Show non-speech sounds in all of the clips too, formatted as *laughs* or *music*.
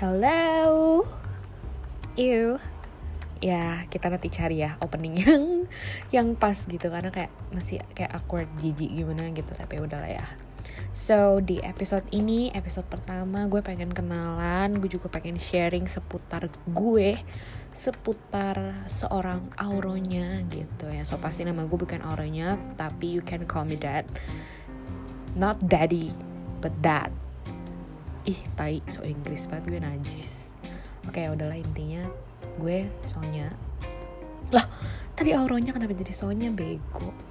hello. Ew. Ya, kita nanti cari ya opening *laughs* yang yang pas gitu karena kayak masih kayak awkward jijik gimana gitu tapi udahlah ya. So di episode ini, episode pertama gue pengen kenalan, gue juga pengen sharing seputar gue, seputar seorang auronya gitu ya. So pasti nama gue bukan auronya, tapi you can call me dad. Not daddy, but dad. Ih, tai, so Inggris banget gue najis. Oke, udahlah intinya gue Sonya. Lah, tadi auronya kenapa jadi Sonya bego?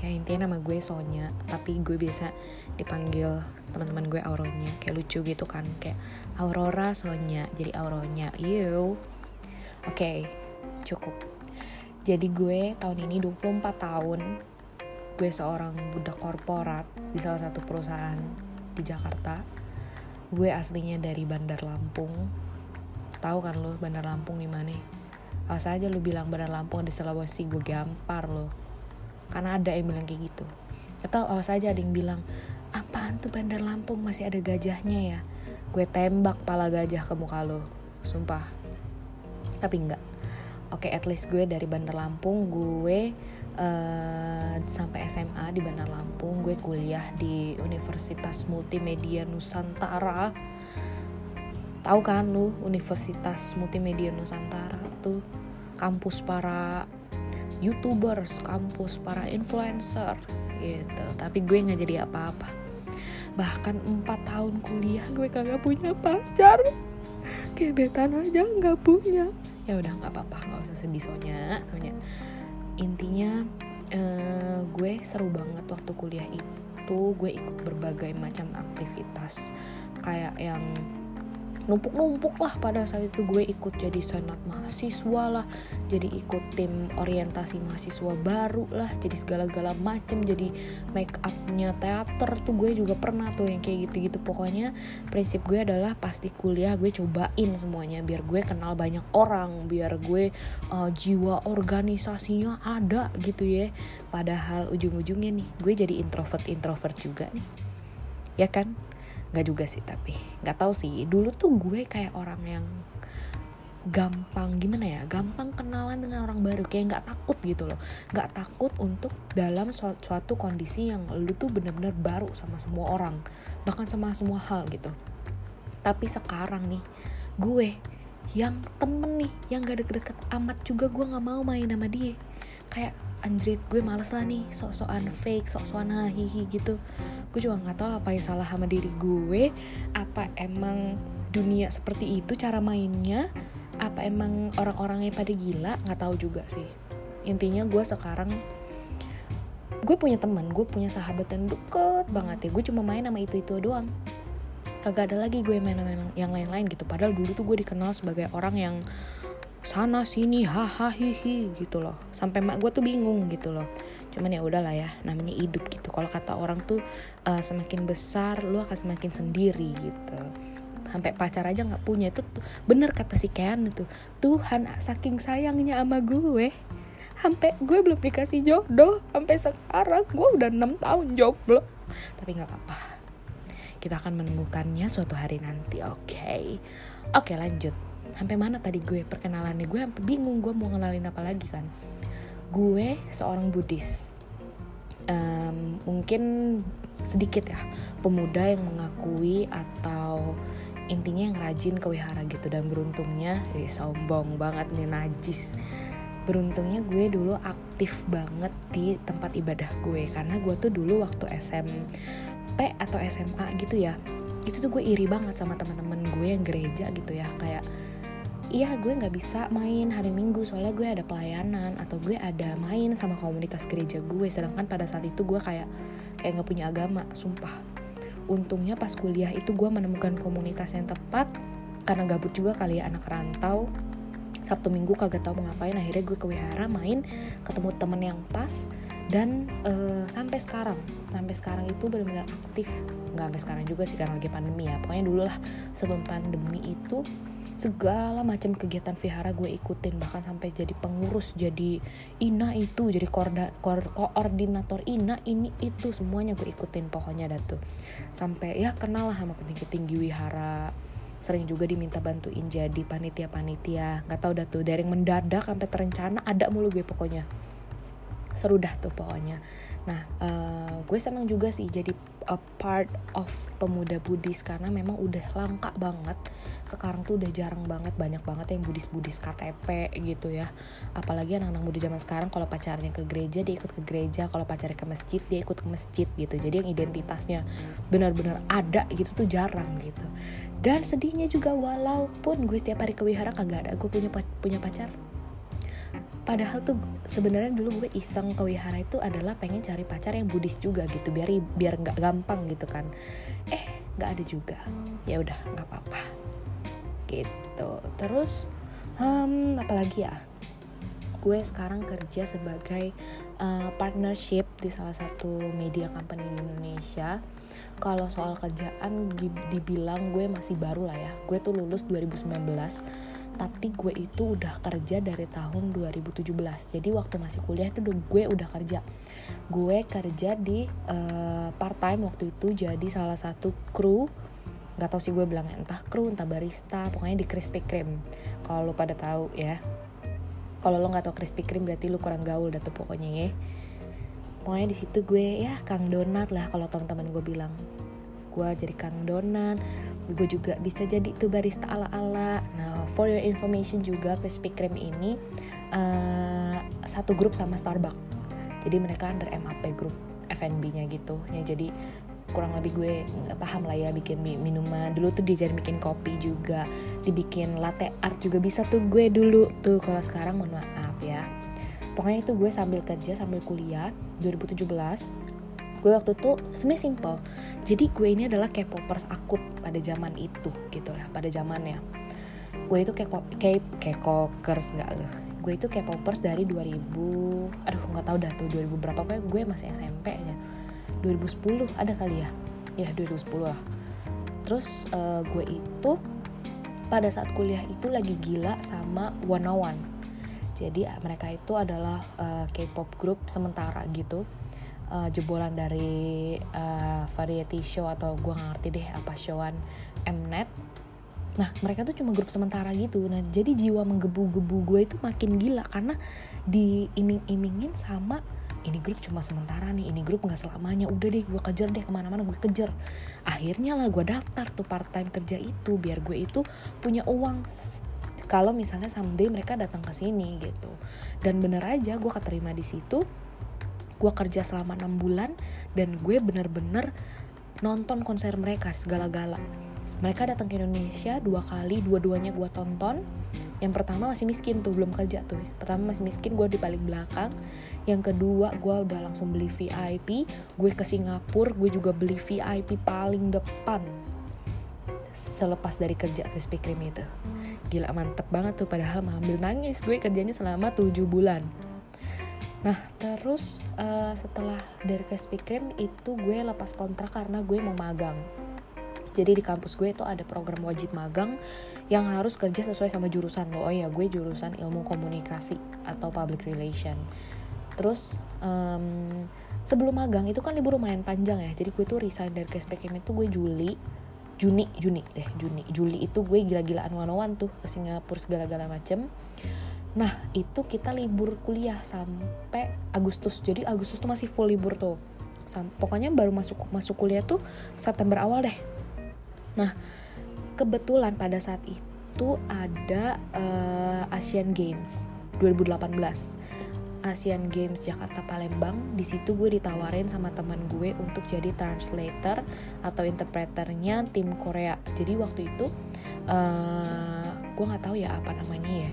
ya intinya nama gue Sonya tapi gue biasa dipanggil teman-teman gue Auronya kayak lucu gitu kan kayak Aurora Sonya jadi Auronya you oke okay, cukup jadi gue tahun ini 24 tahun gue seorang budak korporat di salah satu perusahaan di Jakarta gue aslinya dari Bandar Lampung. Tahu kan lo Bandar Lampung di mana? Awas aja lu bilang Bandar Lampung di Sulawesi gue gampar lo. Karena ada yang bilang kayak gitu. Atau awas aja ada yang bilang apaan tuh Bandar Lampung? Masih ada gajahnya ya? Gue tembak pala gajah ke muka lo. Sumpah. Tapi enggak. Oke at least gue dari Bandar Lampung gue uh, sampai SMA di Bandar Lampung gue kuliah di Universitas Multimedia Nusantara. Tahu kan lu Universitas Multimedia Nusantara tuh kampus para youtubers kampus para influencer gitu. Tapi gue nggak jadi apa-apa. Bahkan empat tahun kuliah gue kagak punya pacar. Gebetan aja nggak punya. Ya udah nggak apa-apa nggak usah sedih soalnya soalnya intinya uh, gue seru banget waktu kuliah itu. Gue ikut berbagai macam aktivitas kayak yang numpuk-numpuk lah pada saat itu gue ikut jadi senat mahasiswa lah jadi ikut tim orientasi mahasiswa baru lah jadi segala-gala macem jadi make upnya teater tuh gue juga pernah tuh yang kayak gitu-gitu. Pokoknya prinsip gue adalah pasti kuliah gue cobain semuanya biar gue kenal banyak orang biar gue uh, jiwa organisasinya ada gitu ya. Padahal ujung-ujungnya nih gue jadi introvert introvert juga nih. Ya kan nggak juga sih tapi nggak tahu sih. Dulu tuh gue kayak orang yang gampang gimana ya gampang kenalan dengan orang baru. Kayak nggak takut gitu loh. Nggak takut untuk dalam su suatu kondisi yang lu tuh bener-bener baru sama semua orang. Bahkan sama semua hal gitu. Tapi sekarang nih gue yang temen nih yang gak deket-deket amat juga gue nggak mau main sama dia. Kayak anjrit gue males lah nih sok-sokan fake sok-sokan hihi gitu. Gue juga nggak tahu apa yang salah sama diri gue apa emang dunia seperti itu cara mainnya apa emang orang-orangnya pada gila nggak tahu juga sih. Intinya gue sekarang gue punya teman gue punya sahabat yang deket banget ya. Gue cuma main sama itu itu doang. Kagak ada lagi gue main-main yang lain-lain gitu. Padahal dulu tuh gue dikenal sebagai orang yang sana sini hahaha hihi gitu loh. Sampai mak gue tuh bingung gitu loh. Cuman ya udahlah ya namanya hidup gitu. Kalau kata orang tuh uh, semakin besar lu akan semakin sendiri gitu. Sampai pacar aja nggak punya. Itu tuh, bener kata si Kean itu Tuhan saking sayangnya sama gue sampai gue belum dikasih jodoh sampai sekarang gue udah enam tahun jomblo. Tapi nggak apa-apa. Kita akan menemukannya suatu hari nanti oke? Okay? oke okay, lanjut sampai mana tadi gue perkenalannya? Gue bingung gue mau kenalin apa lagi kan. Gue seorang Buddhis. Um, mungkin sedikit ya pemuda yang mengakui atau intinya yang rajin ke wihara gitu dan beruntungnya eh, sombong banget nih najis. Beruntungnya gue dulu aktif banget di tempat ibadah gue karena gue tuh dulu waktu SMP atau SMA gitu ya itu tuh gue iri banget sama teman-teman gue yang gereja gitu ya kayak iya gue nggak bisa main hari minggu soalnya gue ada pelayanan atau gue ada main sama komunitas gereja gue. Sedangkan pada saat itu gue kayak kayak nggak punya agama sumpah. Untungnya pas kuliah itu gue menemukan komunitas yang tepat karena gabut juga kali ya anak rantau. Sabtu Minggu kagak tau mau ngapain akhirnya gue ke wihara main ketemu temen yang pas dan uh, sampai sekarang sampai sekarang itu benar-benar aktif. Nggak sampai sekarang juga sih karena lagi pandemi ya. Pokoknya dulu lah sebelum pandemi itu segala macam kegiatan vihara gue ikutin bahkan sampai jadi pengurus jadi ina itu jadi koorda, ko koordinator ina ini itu semuanya gue ikutin pokoknya datu sampai ya kenal lah sama petinggi tinggi wihara. Sering juga diminta bantuin jadi panitia-panitia. Nggak tahu dah tuh dari mendadak sampai terencana ada mulu gue pokoknya seru dah tuh pokoknya. Nah uh, gue senang juga sih jadi a part of pemuda Buddhis karena memang udah langka banget. Sekarang tuh udah jarang banget banyak banget yang Buddhis-Buddhis KTP gitu ya. Apalagi anak-anak muda zaman sekarang kalau pacarnya ke gereja dia ikut ke gereja. Kalau pacarnya ke masjid dia ikut ke masjid gitu. Jadi yang identitasnya benar-benar ada gitu tuh jarang gitu. Dan sedihnya juga walaupun gue setiap hari ke wihara kagak ada. Gue punya punya pacar padahal tuh sebenarnya dulu gue iseng ke wihara itu adalah pengen cari pacar yang Buddhis juga gitu biar biar nggak gampang gitu kan. Eh nggak ada juga. Ya udah nggak apa-apa. Gitu. Terus um, apalagi ya? Gue sekarang kerja sebagai uh, partnership di salah satu media company di Indonesia. Kalau soal kerjaan dibilang gue masih baru lah ya. Gue tuh lulus 2019 tapi gue itu udah kerja dari tahun 2017 jadi waktu masih kuliah itu gue udah kerja. Gue kerja di uh, part time waktu itu jadi salah satu kru. Nggak tahu sih gue bilangnya entah kru entah barista pokoknya di Krispy Kreme. Kalau lo pada tahu ya. Kalau lo nggak tahu Krispy Kreme berarti lo kurang gaul dah tuh pokoknya ya. Pokoknya di situ gue ya kang donat lah kalau teman-teman gue bilang. Gue jadi kang donat gue juga bisa jadi tuh barista ala-ala. Nah for your information juga Krispy Kreme ini uh, satu grup sama Starbucks. Jadi mereka under MAP grup F&B-nya gitu. Ya jadi kurang lebih gue nggak paham lah ya bikin minuman. Dulu tuh diajarin bikin kopi juga dibikin latte art juga bisa tuh gue dulu tuh. Kalau sekarang mohon maaf ya. Pokoknya itu gue sambil kerja sambil kuliah 2017 gue waktu itu sebenarnya simple. Jadi gue ini adalah K-popers akut pada zaman itu gitu lah pada zamannya. Gue itu kayak kokers nggak loh gue itu K-popers dari 2000 aduh nggak tahu dah tuh 2000 berapa pokoknya gue masih SMP aja. 2010 ada kali ya? Ya 2010 lah. Terus uh, gue itu pada saat kuliah itu lagi gila sama One One. Jadi mereka itu adalah uh, K-pop group sementara gitu uh, jebolan dari uh, variety show atau gue gak ngerti deh apa showan Mnet. Nah mereka tuh cuma grup sementara gitu. Nah jadi jiwa menggebu-gebu gue itu makin gila karena diiming-imingin sama ini grup cuma sementara nih ini grup nggak selamanya. Udah deh gue kejar deh ke mana-mana gue kejar. Akhirnya lah gue daftar tuh part time kerja itu biar gue itu punya uang. Kalau misalnya someday mereka datang ke sini gitu. Dan bener aja gue keterima di situ gue kerja selama enam bulan dan gue bener-bener nonton konser mereka segala-gala mereka datang ke Indonesia dua kali dua-duanya gue tonton. Yang pertama masih miskin tuh belum kerja tuh. Pertama masih miskin gue di paling belakang. Yang kedua gue udah langsung beli VIP gue ke Singapura gue juga beli VIP paling depan. Selepas dari kerja Krispy Kreme itu. Gila mantep banget tuh padahal ambil nangis. Gue kerjanya selama 7 bulan Nah terus uh, setelah dari Krispy Kreme itu gue lepas kontrak karena gue mau magang. Jadi di kampus gue itu ada program wajib magang yang harus kerja sesuai sama jurusan lo. Oh ya gue jurusan ilmu komunikasi atau public relation. Terus um, sebelum magang itu kan libur lumayan panjang ya. Jadi gue tuh resign dari Krispy Kreme itu gue Juli Juni Juni deh Juni Juli itu gue gila-gilaan one tuh ke Singapura segala-gala macem Nah itu kita libur kuliah sampai Agustus. Jadi Agustus tuh masih full libur tuh. Sam pokoknya baru masuk masuk kuliah tuh September awal deh. Nah kebetulan pada saat itu ada uh, Asian Games 2018. Asian Games Jakarta Palembang di situ gue ditawarin sama teman gue untuk jadi translator atau interpreternya tim Korea jadi waktu itu uh, gue nggak tahu ya apa namanya ya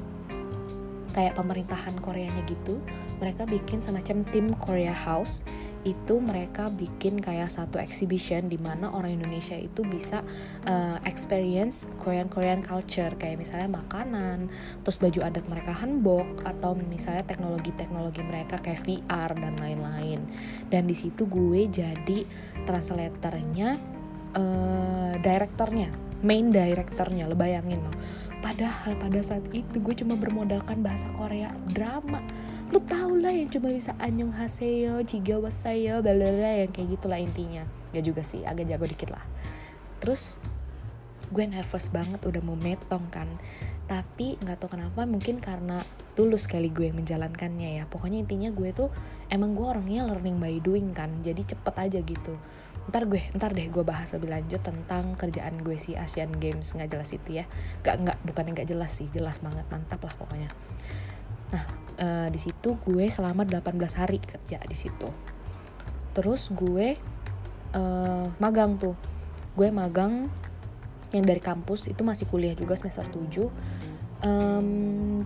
kayak pemerintahan Koreanya gitu mereka bikin semacam tim Korea House. Itu mereka bikin kayak satu exhibition di mana orang Indonesia itu bisa uh, experience Korean Korean culture. Kayak misalnya makanan, terus baju adat mereka hanbok atau misalnya teknologi-teknologi mereka kayak VR dan lain-lain. Dan di situ gue jadi translatornya, uh, direkturnya, main direkturnya, lo bayangin loh Padahal pada saat itu gue cuma bermodalkan bahasa Korea drama. Lu tau lah yang cuma bisa anyong haseyo, jiga wasayo, bla yang kayak gitulah intinya. Gak juga sih, agak jago dikit lah. Terus gue nervous banget udah mau metong kan tapi nggak tahu kenapa mungkin karena tulus kali gue menjalankannya ya pokoknya intinya gue tuh emang gue orangnya learning by doing kan jadi cepet aja gitu ntar gue ntar deh gue bahas lebih lanjut tentang kerjaan gue si Asian Games. Nggak jelas itu ya. Nggak nggak bukan nggak jelas sih. Jelas banget mantap lah pokoknya. Nah uh, di situ gue selama 18 hari kerja di situ. Terus gue uh, magang tuh. Gue magang yang dari kampus itu masih kuliah juga semester 7 um,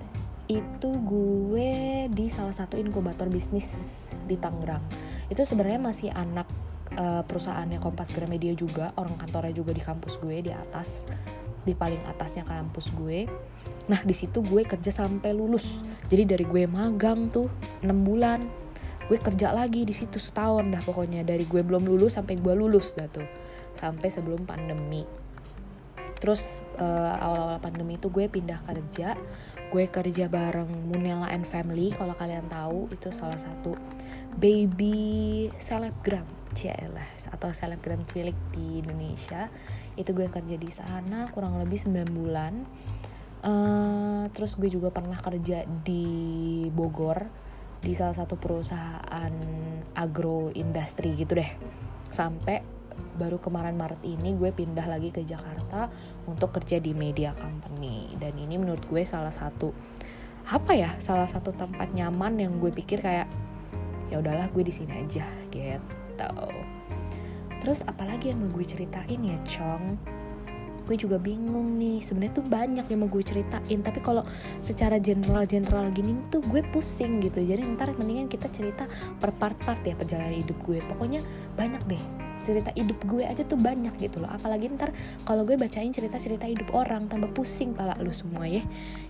itu gue di salah satu inkubator bisnis di Tangerang. Itu sebenarnya masih anak uh, perusahaannya Kompas Gramedia juga orang kantornya juga di kampus gue di atas di paling atasnya kampus gue. Nah di situ gue kerja sampai lulus. Jadi dari gue magang tuh 6 bulan gue kerja lagi di situ setahun dah pokoknya. Dari gue belum lulus sampai gue lulus dah tuh sampai sebelum pandemi. Terus uh, awal-awal pandemi itu gue pindah kerja. Gue kerja bareng Munela and Family kalau kalian tahu itu salah satu baby selebgram lah atau selebgram cilik di Indonesia. Itu gue kerja di sana kurang lebih 9 bulan. Uh, terus gue juga pernah kerja di Bogor di salah satu perusahaan agro industri gitu deh. Sampai baru kemarin Maret ini gue pindah lagi ke Jakarta untuk kerja di media company. Dan ini menurut gue salah satu apa ya salah satu tempat nyaman yang gue pikir kayak ya udahlah gue di sini aja gitu terus apalagi yang mau gue ceritain ya Chong? Gue juga bingung nih sebenarnya tuh banyak yang mau gue ceritain tapi kalau secara general general gini tuh gue pusing gitu. Jadi ntar mendingan kita cerita per part-part ya perjalanan hidup gue. Pokoknya banyak deh. Cerita hidup gue aja tuh banyak gitu loh. Apalagi ntar kalau gue bacain cerita-cerita hidup orang tambah pusing pala lu semua ya.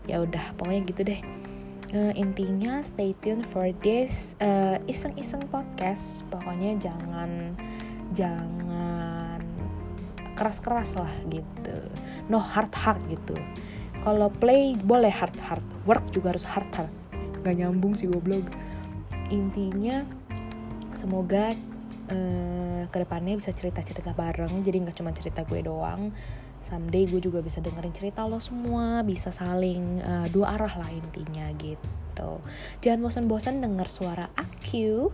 Ya udah pokoknya gitu deh uh, intinya stay tune for this uh, iseng-iseng podcast. Pokoknya jangan jangan keras-keras lah gitu. No hard hard gitu. Kalau play boleh hard hard. Work juga harus hard hard. Gak nyambung sih goblok. Intinya semoga uh, ke depannya bisa cerita-cerita bareng. Jadi nggak cuma cerita gue doang someday gue juga bisa dengerin cerita lo semua bisa saling uh, dua arah lah intinya gitu. Jangan bosan-bosan denger suara aku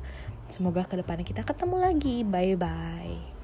semoga ke depannya kita ketemu lagi. Bye bye